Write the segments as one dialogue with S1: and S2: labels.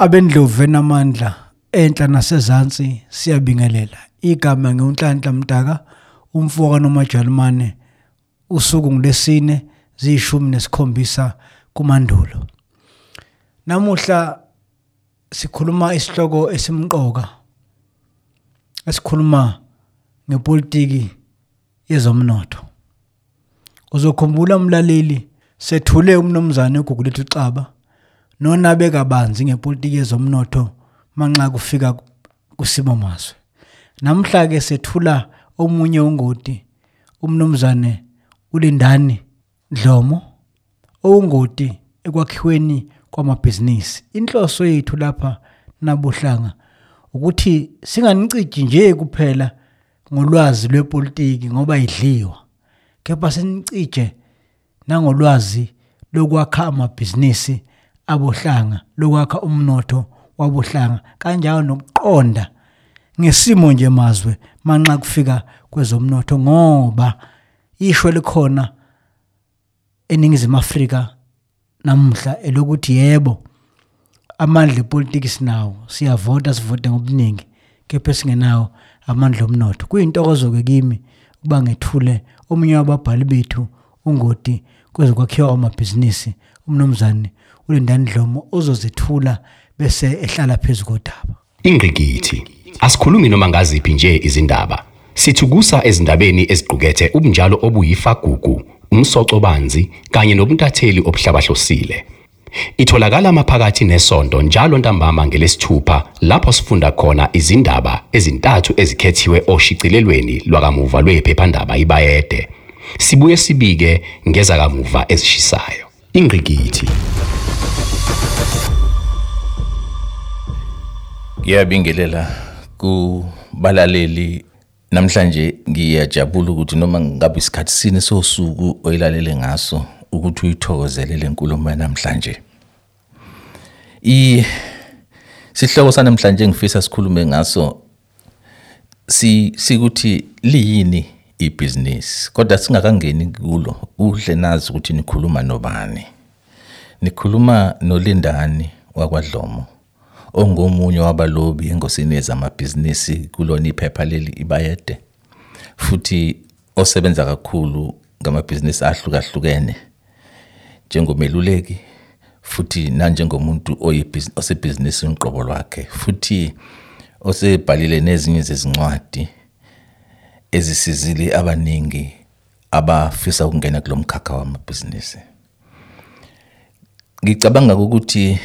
S1: Abendlovu enamandla enhla nasezansi siyabingelela. Igama ngiuNhlanhla Mdaka, umfoka nomajalimane. Usuku ngilesine ziyishumi nesikhombisa kuMandulo. Namuhla sikhuluma isihloko esimqoka esikhuluma ngepolitiki yezomnotho. Uzokhumbula umlaleli sethule umnumzane uGugulethu Xaba nonabe kabanzi ngepolitiki yezomnotho manxa kufika kusimo mazwe. Namhla ke sethula omunye ungoti umnumzane uLindani Dlomo ongoti ekwakhiweni kwamabhizinisi. Inhloso yethu lapha nabuhlanga ukuthi singaniciji nje kuphela ngolwazi lwepolitiki ngoba idliwa kepha sinicije nangolwazi lokwakha amabhizinisi abohlanga lokwakha umnotho wabohlanga kanjalo nokuqonda ngesimo nje mazwe manxa kufika kwezomnotho ngoba ishwe likhona eningizimu Afrika namuhla elokuthi yebo amandla epolitiki sinawo siyavota sivote ngobuningi kepha singenawo amandla omnotho. Kuyintokozo ke kimi ukuba ngethule omunye wababhali bethu ungoti kwezokwakhiwa kwamabhizinisi umnumzane uLindani Dlomo ozozethula bese ehlala phezulu kodaba.
S2: Ingqikithi. Asikhulumi noma ngaziphi nje izindaba. Sithukusa ezindabeni eziqukethe ubunjalo obuyifagugu umsoco banzi kanye nobuntatheli obuhlabahlosile itholakala maphakathi nesonto njalo ntambama ngelesithupha lapho sifunda khona izindaba ezintathu ezikhethiwe oshicilelweni lwakamuva lwephephandaba ibayede. Sibuye sibike ngezakamuva ezishisayo. Ingqikithi.
S3: Ngiyabingelela kubalaleli namhlanje ngiyajabula ukuthi noma ngabe isikhathi sini sosuku oyilalele ngaso ukuthi uyithokozele le nkulumo namhlanje i sihloko sanamhlanje ngifisa sikhulume ngaso si sikuthi liyini ibhizinisi? Kodwa singakangeni kulo kuhle nazi ukuthi nikhuluma nobani. Nikhuluma nolindani wakwadlomo. Ongomunye wabalobi engosini yezamabhizinisi kulona iphepha leli ibayede. Futhi osebenza kakhulu ngamabhizinisi ahlukahlukene njengomeluleki futhi nanjengomuntu osebhizinisini uqobo lwakhe. Futhi osebhalile nezinye zezincwadi ezisizile abaningi abafisa ukungena kulomkhakha wamabhizinisi. Ngicabanga ukuthi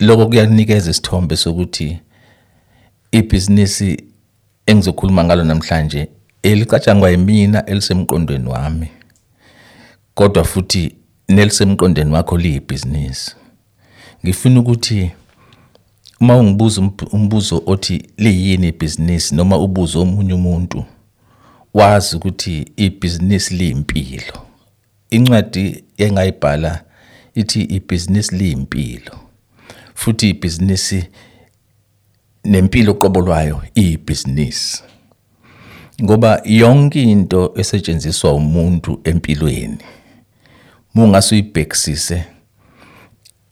S3: lokho kuyanikeza isithombe sokuthi ibhizinisi engizokhuluma ngalo namhlanje elicatshangwa yimina elisemqondweni wami kodwa futhi nelisemqondweni wakho liyibhizinisi. Ngifuna ukuthi uma ungibuza umbuzo othi liyini ibhizinisi noma ubuzo omunye umuntu wazi ukuthi ibhizinisi liyimpilo. Incwadi engayibhala ithi ibhizinisi liyimpilo. Futhi ibhizinisi nempilo qobo lwayo iyibhizinisi ngoba yonke into esetshenziswa umuntu empilweni mungase uyibhekisise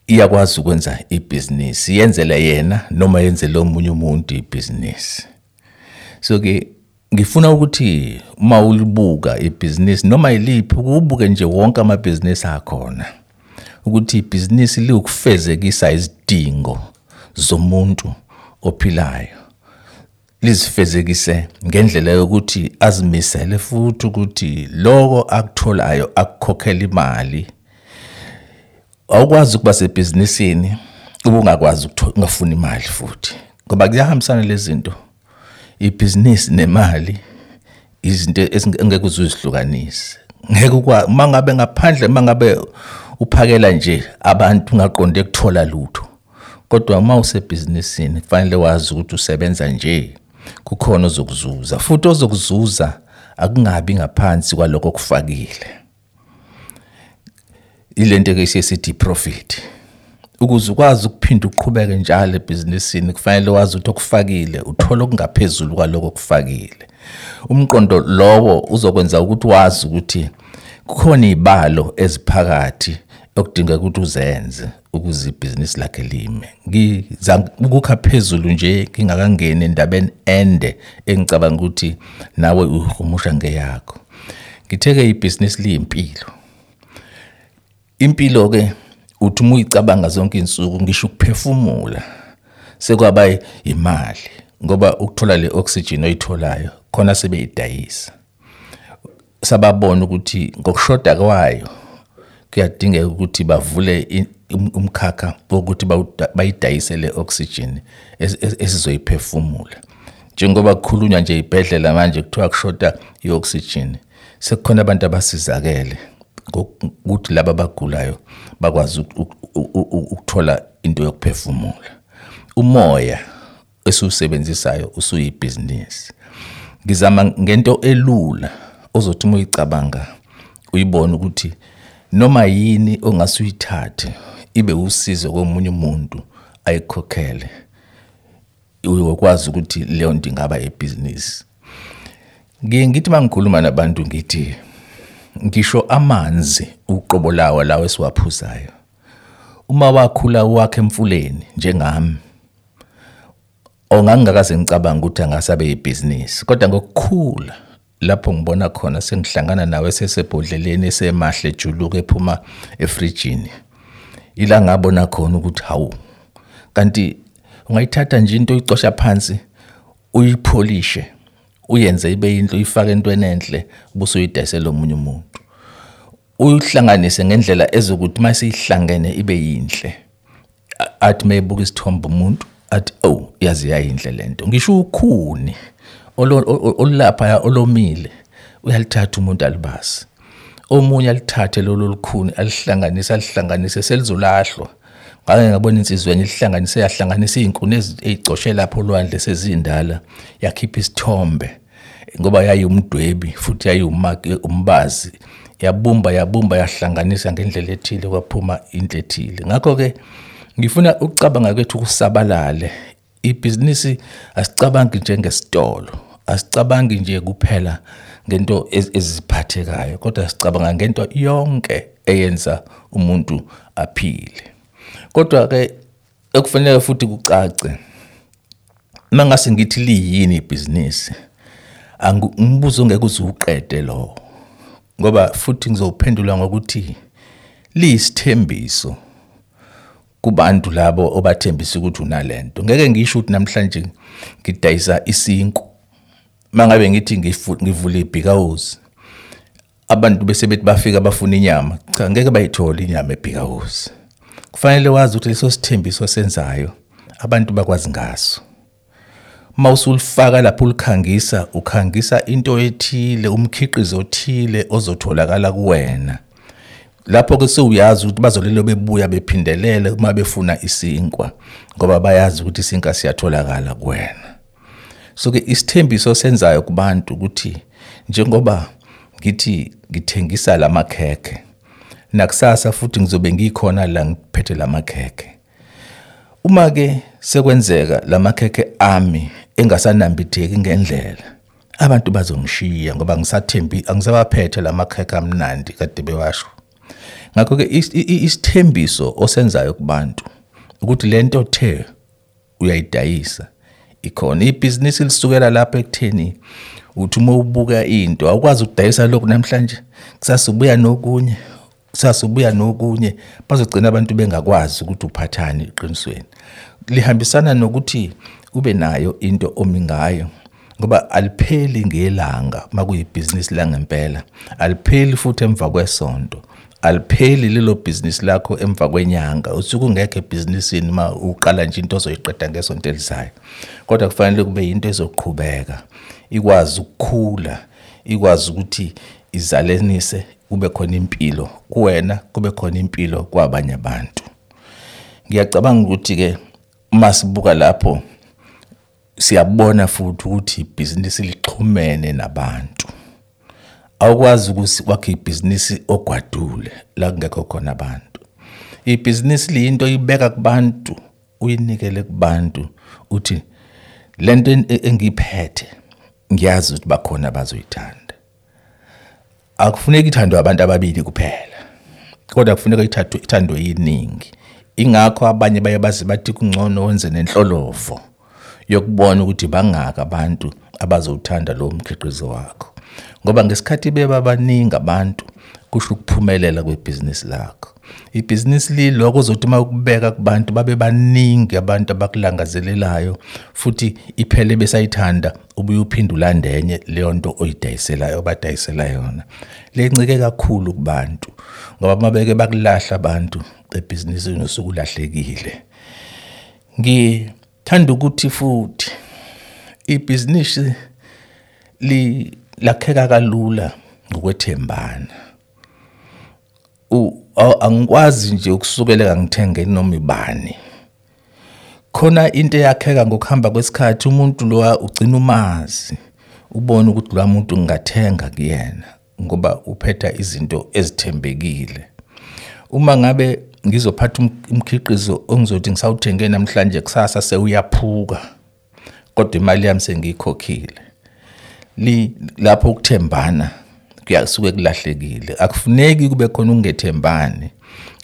S3: iyakwazi ukwenza ibhizinisi yenzela yena noma yenzele omunye umuntu ibhizinisi. So ke ngifuna ukuthi uma ulibuka ibhizinisi noma yiliphi ukubuke nje wonke amabhizinisi akhona. Ukuthi ibhizinisi liwukufezekisa izidingo zomuntu ophilayo. Lizifezekise ngendlela yokuthi azimisele futhi ukuthi lokho akutholayo akukhokhela imali. Awukwazi ukuba sebhizinisini ubungakwazi ukungafuna imali futhi. Ngoba kuyahambisana lezi zinto ibhizinisi nemali izinto engeke uzuzihlukanise ngeke ukwa mangabe ngaphandle mangabe uphakela nje abantu ungaqonde kuthola lutho. Kodwa uma usebhizinisini kufanele wazi ukuthi usebenza nje kukhona ozokuzuza. Futhi ozokuzuza akungabi ngaphansi kwaloko okufakile. Ilento ke siyesithi profit ukuze ukwazi ukuphinda uqhubeke njalo ebhizinisini kufanele wazi ukuthi okufakile uthola okungaphezulu kwaloko okufakile. Umqondo lowo uzokwenza ukuthi wazi ukuthi kukhona izibalo eziphakathi okudingeka ukuthi uzenze ukuze ibhizinisi lakhe lime. Ngizama ukukha phezulu nje ngingakangeni endabeni ende engicabanga ukuthi nawe uhumusha ngeyakho. Ngitheke ibhizinisi liyimpilo. Impilo ke uthi uma uyicabanga zonke insuku ngisho ukuphefumula sekwaba imali ngoba ukuthola le oxygen oyitholayo khona sebeyidayisa sababona ukuthi ngokushoda kwayo kuyadingeka ukuthi bavule um- umkhakha wokuthi bayidayise le oxygen es- es- esizoyiphefumula. Njengoba kukhulunywa nje ibhedlela manje kuthiwa kushoda i-oxygen sekukhona abantu abasizakele ngokuthi laba abagulayo bakwazi uku- uku- uku- ukuthola into yokuphefumula. Umoya esiwusebenzisayo usuyibhizinisi. Ngizama ngento elula ozothi uma uyicabanga uyibone ukuthi noma yini ongase uyithathe ibe usizo komunye umuntu ayikhokhele uyokwazi ukuthi leyo nto ingaba ibhizinisi. Ngiye ngithi uma ngikhuluma nabantu ngithi ngisho amanzi uqobo lawo lawo esiwaphuzayo. Uma wakhula wakhe emfuleni njengami ongangingakaze ngicabanga ukuthi angasabe ibhizinisi kodwa ngokukhula lapho ngibona khona sengihlangana nawe sesebhodleleni esemahle ejuluka ephuma efrijini ila ngabona khona ukuthi hawu kanti ungayithatha nje into uyicosha phansi uyipholishe uyenze ibe yinto uyifake entweni enhle bese uyidayisela omunye umuntu. Uyihlanganise ngendlela ezokuthi uma siyihlangene ibe yinhle athi mayebuka isithombe umuntu athi oh yazi yayinhle lento ngisho ukhuni olo- o- olapha olomile uyalithatha umuntu alibasi omunye alithathe lolo lukhuni alihlanganise alihlanganise selizolahlwa. Ngake ngabona insizwa enye ihlanganise yahlanganisa iy'nkuni ezi- ey'coshe lapho olwandle sezindala yakhipha isithombe ngoba yayumdwebi futhi yayiwumaki- umbazi yabumba yabumba yahlanganisa ngendlela ethile kwaphuma into ethile. Ngakho-ke ngifuna ukucabanga kwethu kusabalale. Ibhizinisi asicabangi njengesitolo asicabangi nje kuphela ngento ez- eziphathekayo kodwa sicabanga ngento yonke eyenza umuntu aphile. Kodwa ke ekufanele futhi kucace mangase ngithi liyini ibhizinisi umbuzo ongeke uze uqede lo ngoba futhi ngizowuphendula ngokuthi liyisithembiso. Kubantu labo obathembisa ukuthi unalento ngeke ngisho ukuthi namhlanje ngidayisa isinku mangabe ngithi ngivula ibhikawozi abantu bese bethi bafika bafuna inyama cha ngeke bayithole inyama ebhikawozi kufanele wazi ukuthi leso sithembiso senzayo abantu bakwazi ngaso. Uma usulifaka lapho ulikhangisa ukhangisa into ethile umkhiqizo othile ozotholakala kuwena. Lapho ke sewuyazi ukuthi bazolelo bebuya bephindelele uma befuna isinkwa ngoba bayazi ukuthi isinkwa siyatholakala kuwena. So ke isithembiso senzayo kubantu ukuthi njengoba ngithi ngithengisa lamakhekhe nakusasa futhi ngizobe ngikhona la ngiphethe lamakhekhe uma ke sekwenzeka lamakhekhe ami engasanambitheki ngendlela abantu bazongishiya ngoba ngisathembi angisabaphethe lamakhekhe amnandi kade bewasho. Ngakho ke is- i- i- isithembiso osenzayo kubantu ukuthi lento the uyayidayisa. Ikhona ibhizinisi lisukela lapho ekutheni uthi uma ubuka into awukwazi ukudayisa lokhu namhlanje kusasa ubuya nokunye kusasa ubuya nokunye bazogcina abantu bengakwazi ukuthi uphathani eqinisweni. Lihambisana nokuthi ube nayo into omi ngayo ngoba alipheli ngelanga makuyibhizinisi langempela alipheli futhi emva kwesonto alipheli lelo bhizinisi lakho emva kwenyanga. Usuke ungekho ebhizinisini uma uqala nje into ozoyiqeda ngesonto elizayo. Kodwa kufanele kube into ezoqhubeka ikwazi ukukhula ikwazi ukuthi izalenise kube khona impilo kuwena kube khona impilo kwabanye abantu. Ngiyacabanga ukuthi-ke uma sibuka lapho siyabona futhi ukuthi ibhizinisi lixhumene nabantu. Awukwazi ukuthi kwakhe ibhizinisi ogwadule la kungekho khona abantu. Ibhizinisi liyinto oyibeka kubantu uyinikele kubantu uthi lento en- engiphethe ngiyazi ukuthi bakhona bazoyithanda akufuneki ithandwe abantu ababili kuphela kodwa kufuneka ithathwe ithandwe yiningi. Ingakho abanye baye bazi bathi kungcono wenze nenhlolovo yokubona ukuthi bangaka abantu abazowuthanda lo mkhiqizo wakho. Ngoba ngesikhathi beba baningi abantu kusho ukuphumelela kwebhizinisi lakho. Ibhizinisi liloko uzothi uma ukubeka kubantu babe baningi abantu abakulangazelelayo futhi iphele besayithanda ubuye uphinde ulande enye leyo nto oyidayiselayo obadayisela yona. Lencike kakhulu kubantu ngoba uma beke bakulahla abantu ebhizinisini usuke ulahlekile. Ngithanda ukuthi futhi ibhizinisi li lakheka kalula ngokwethembana. Angikwazi nje ukusukeleka ngithenge noma ibani. Khona into eyakheka ngokuhamba kwesikhathi umuntu lo ugcina umazi ubone ukuthi lo muntu ngingathenga kuyena ngoba uphetha izinto ezithembekile. Uma ngabe ngizophatha um- umkhiqizo ongizothi ngisawuthenge namhlanje kusasa sewuyaphuka kodwa imali yami sengiyikhokhile. Lapho ukuthembana kuyasuke kulahlekile. Akufuneki kube khona ungethembani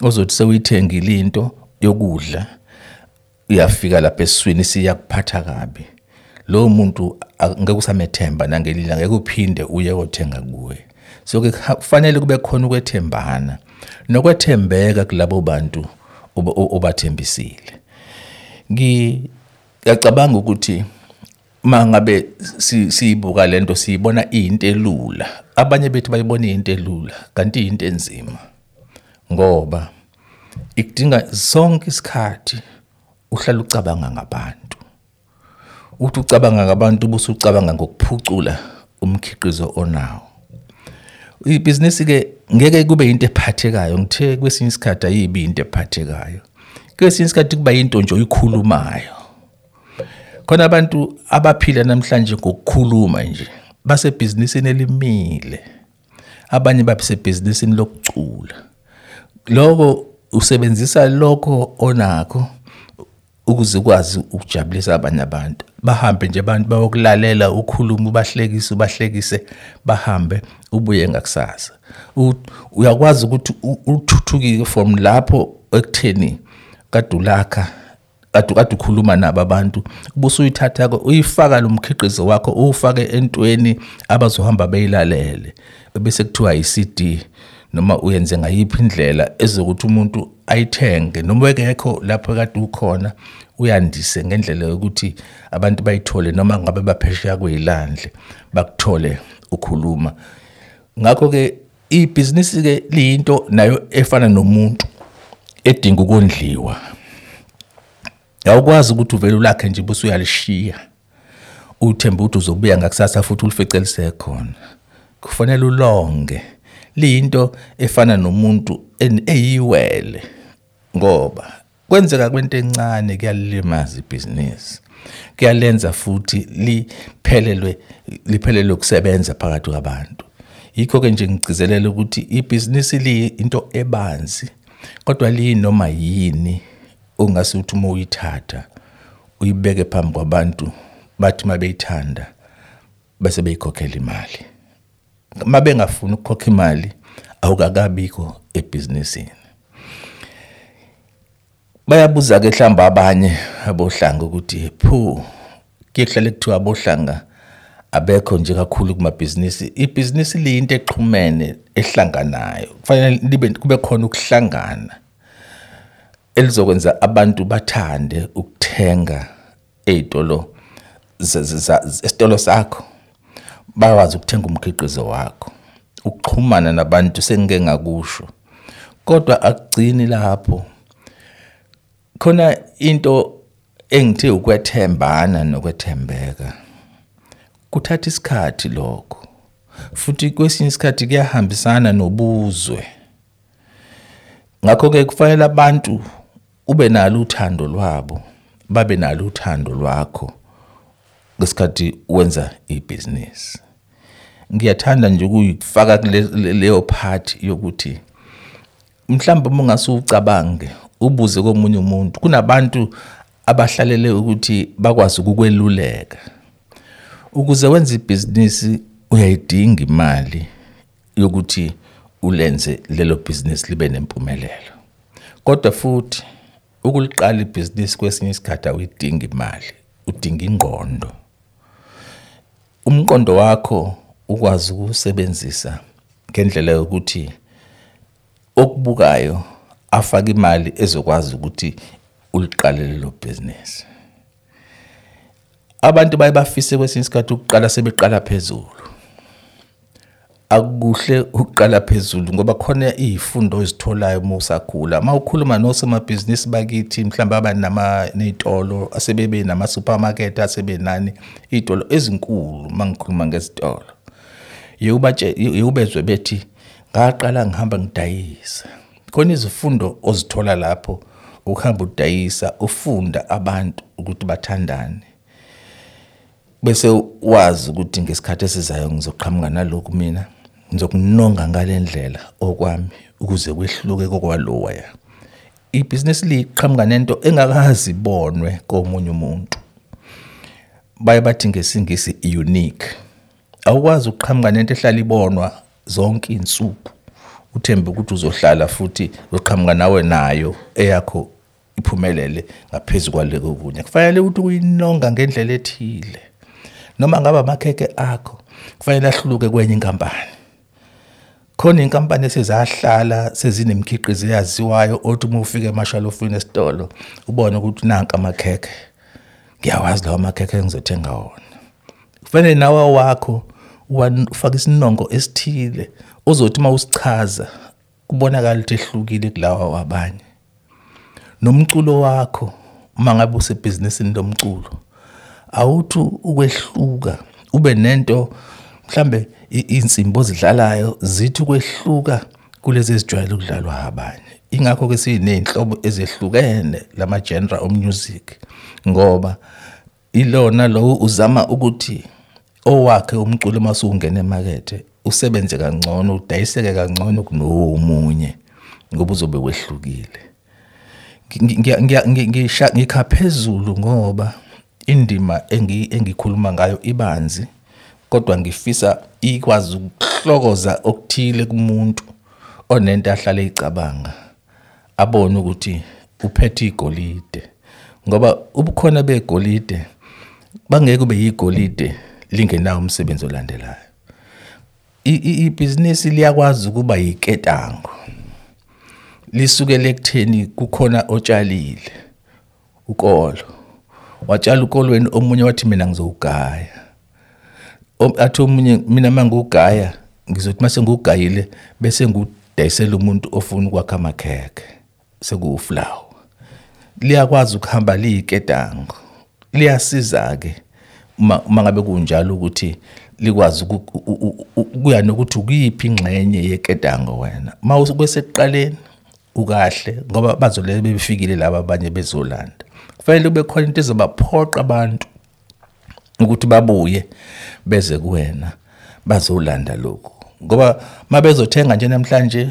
S3: ozothi sewuyithengile into yokudla uyafika lapha esiswini siyakuphatha kabi. Lowo muntu ngeke usamethemba nangelila ngeke uphinde uye othenga kuwe. So ke kufanele kube khona ukwethembana. Nokwethembeka kulabo bantu obathembisile. Ngiyacabanga ukuthi mangabe si- siyibuka lento siyibona iyinto elula. Abanye bethu bayibona iyinto elula kanti iyinto enzima. Ngoba ikudinga sonke isikhathi uhlala ucabanga ngabantu. Uthi ucabanga ngabantu bese ucabanga ngokuphucula umkhiqizo onawo. Ibhizinisi ke ngeke kube into ephathekayo ngithe kwesinye isikhathi ayibi into ephathekayo. Kwesinye isikhathi kuba into nje oyikhulumayo. Khona abantu abaphila namhlanje ngokukhuluma nje basebhizinisini elimile. Abanye basebhizinisini lokucula. Lokho usebenzisa lokho onakho ukuze ukwazi ukujabulisa abanye abantu. Bahambe nje abantu bayokulalela ukhuluma ubahlekise ubahlekise bahambe ubuye ngakusasa. Uyakwazi ukuthi uthuthukike from lapho ekutheni kade ulakha kade kade ukhuluma nabo abantu ubuse uyithatha ke uyifaka lo mkhiqizo wakho uwufake entweni abazohamba beyilalele. Bese kuthiwa i-CD noma uyenze ngayiphi indlela ezokuthi umuntu ayithenge. Noma ekekho lapho kade ukhona uyandise ngendlela yokuthi abantu bayithole noma ngabe baphesheya kweyilandle bakuthole ukhuluma. Ngakho ke ibhizinisi ke liyinto nayo efana nomuntu edinga ukondliwa. Awukwazi ukuthi uvele ulakhe nje bese uyalishiya. Uthemba ukuthi uzobuya ngakusasa futhi ulifice lisekhona kufanele ulonge. Liyinto efana nomuntu en- eyiwele ngoba kwenzeka kwento encane kuyalimaza ibhizinisi. Kuyalenza futhi liphelelwe liphelelwe ukusebenza phakathi kwabantu. Yikho ke nje ngigcizelela ukuthi ibhizinisi liyinto ebanzi kodwa liyinoma yini ongase uthi uma uyithatha uyibeke phambi kwabantu bathi uma beyithanda bese beyikhokhela imali. Uma bengafuni ukukhokha imali awukakabikho ebhizinisini. Bayabuza ke mhlamba abanye abohlanga ukuthi phu kuye kuhlale kuthiwa abohlanga abekho nje kakhulu kumabhizinisi. Ibhizinisi liyinto exhumene ehlanganayo. Kufanele libe kube khona ukuhlangana. Elizokwenza abantu bathande ukuthenga ezitolo za- za- za- esitolo sakho. Bakwazi ukuthenga umkhiqizo wakho ukuxhumana nabantu sengike ngakusho. Kodwa akugcini lapho khona into engithe ukwethembana nokwethembeka kuthatha isikhathi lokho. Futhi kwesinye isikhathi kuyahambisana nobuzwe. Ngakho-ke kufanele abantu ube nalo uthando lwabo babe nalo uthando lwakho ngesikhathi wenza ibhizinisi ngiyathanda nje ukuyifaka leyo part yokuthi mhlawumbe uma ungase ucabange ubuze komunye umuntu kunabantu abahlalele ukuthi bakwazi ukukweluleka ukuze wenze ibhizinisi uyayidinga imali yokuthi ulenze lelo business libe nempumelelo. Kodwa futhi ukuliqala ibhizinisi kwesinye isikhathi awuyidingi imali udinga ingqondo. Umqondo wakho ukwazi ukusebenzisa ngendlela yokuthi okubukayo afake imali ezokwazi ukuthi uliqale lelo business abantu baye bafise kwesinye isikhathi ukuqala sebeqala phezulu. Akukuhle ukuqala phezulu ngoba khona izifundo ozitholayo uma usakhula. Uma ukhuluma nosomabhizinisi bakithi mhlawumbe abanama nezitolo asebebe nama supermarket asebenani izitolo ezinkulu mangikhuluma ngezitolo. Yewubatshe yewubezwe bethi ngaqala ngihamba ngidayisa. Khona izifundo ozithola lapho ukuhamba udayisa ufunda abantu ukuthi bathandane. Bese wazi ukuthi ngesikhathi esizayo ngizoqhamuka nalokhu mina ngizokunonga ngale ndlela okwami ukuze kwehluke kokwaloya. Ibhizinisi liqhamuka nento engakazi ibonwe komunye umuntu. Baye bathi ngesingisi unique. Awukwazi ukuqhamuka nento ehlala ibonwa zonke izinsuku uthembe ukuthi uzohlala futhi uzoqhamuka nawe nayo eyakho iphumelele ngaphezulu kwaleko kunye kufanele ukuthi uyinonga ngendlela ethile. Noma ngaba amakheke akho kufanele ahluke kwenye inkampani. Khona inkampani esezahlala sezinemikhiqizo eyaziwayo othi uma ufika emashalofini esitolo ubone ukuthi nanka amakheke ngiyawazi lawa makheke engizothenga wona. Kufanele nawe wakho ufake isinongo esithile ozothi uma usichaza kubonakala ukuthi ehlukile kulawa wabanye. Nomculo wakho uma ngabe usebhizinisini lomculo awuthi ukwehluka ube nento mhlambe insimbi ozidlalayo zithi ukwehluka kulezi ezijwayele ukudlalwa abanye. Ingakho ke sineyinhlobo ezehlukene lama genre of music ngoba ilona lo uzama ukuthi owakhe umculo mase ungena emakethe usebenze kangcono udayiseke kangcono kunomunye ngoba uzobe wehlukile. Ngikha phezulu ngoba indima engikhuluma ngayo ibanzi kodwa ngifisa ikwazi ukuhlokoza okuthile kumuntu onento ahlale icabanga abone ukuthi uphethe igolide. Ngoba ubukhona begolide bangeke kube yigolide lingenawo umsebenzi olandelayo. Ibhizinisi liyakwazi ukuba yiketango lisukele ekutheni kukhona otshalile ukolo. Watshala ukolweni omunye wathi mina ngizowugaya. Athi omunye mina mangugaya ngizothi mase ngugayile bese ngudayisela umuntu ofuna ukwakha amakhekhe sekuflower. Liyakwazi ukuhamba liyiketango liyasiza ke uma ngabe kunjalo ukuthi likwazi kuya nokuthi ukuyiphi ingxenye yeketango wena. Uma kwesekuqaleni ukahle ngoba bazole befikile laba abanye bezolanda. Kufanele kube khona into ezobaphoqa abantu ukuthi babuye beze kuwena bazolanda lokhu. Ngoba mabezothenga nje namhlanje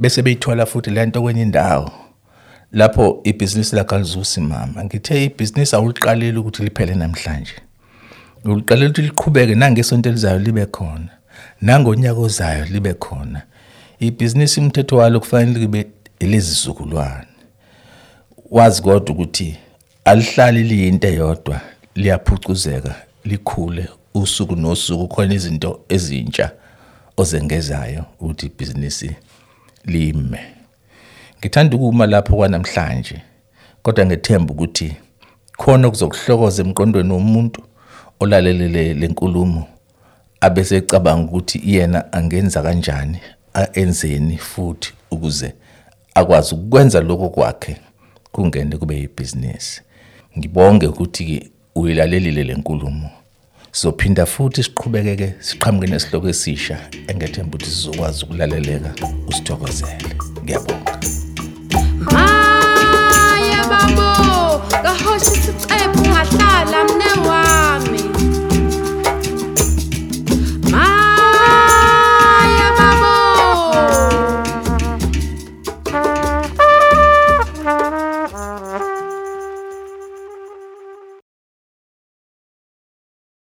S3: bese beyithola futhi lento kwenye indawo lapho ibhizinisi lakho alizusimama ngithe ibhizinisi awuliqaleli ukuthi liphele namhlanje. Uliqalela ukuthi liqhubeke nangesonto elizayo libe khona nangonyaka ozayo libe khona. Ibhizinisi umthetho walo kufanele libe elezizukulwane wazi kodwa ukuthi alihlali liyinto eyodwa liyaphucuzeka likhule usuku nosuku. Khona izinto ezintsha ozengezayo ukuthi ibhizinisi lime. Ngithanda ukuma lapho kwanamhlanje kodwa ngethemba ukuthi khona kuzokuhlokoza emqondweni womuntu olalelele lenkulumo abese ecabanga ukuthi yena angenza kanjani enzeni futhi ukuze akwazi ukwenza lokho kwakhe kungene kube yibhizinisi. Ngibonge ukuthi uyilalelile lenkulumo sizophinda futhi siqhubekeke siqhamuke nesihloko esisha engethemba ukuthi sizokwazi ukulaleleka usithokozele. Ngiyabonga.
S4: Haya babo, kahoshi sicephu ngahlala mne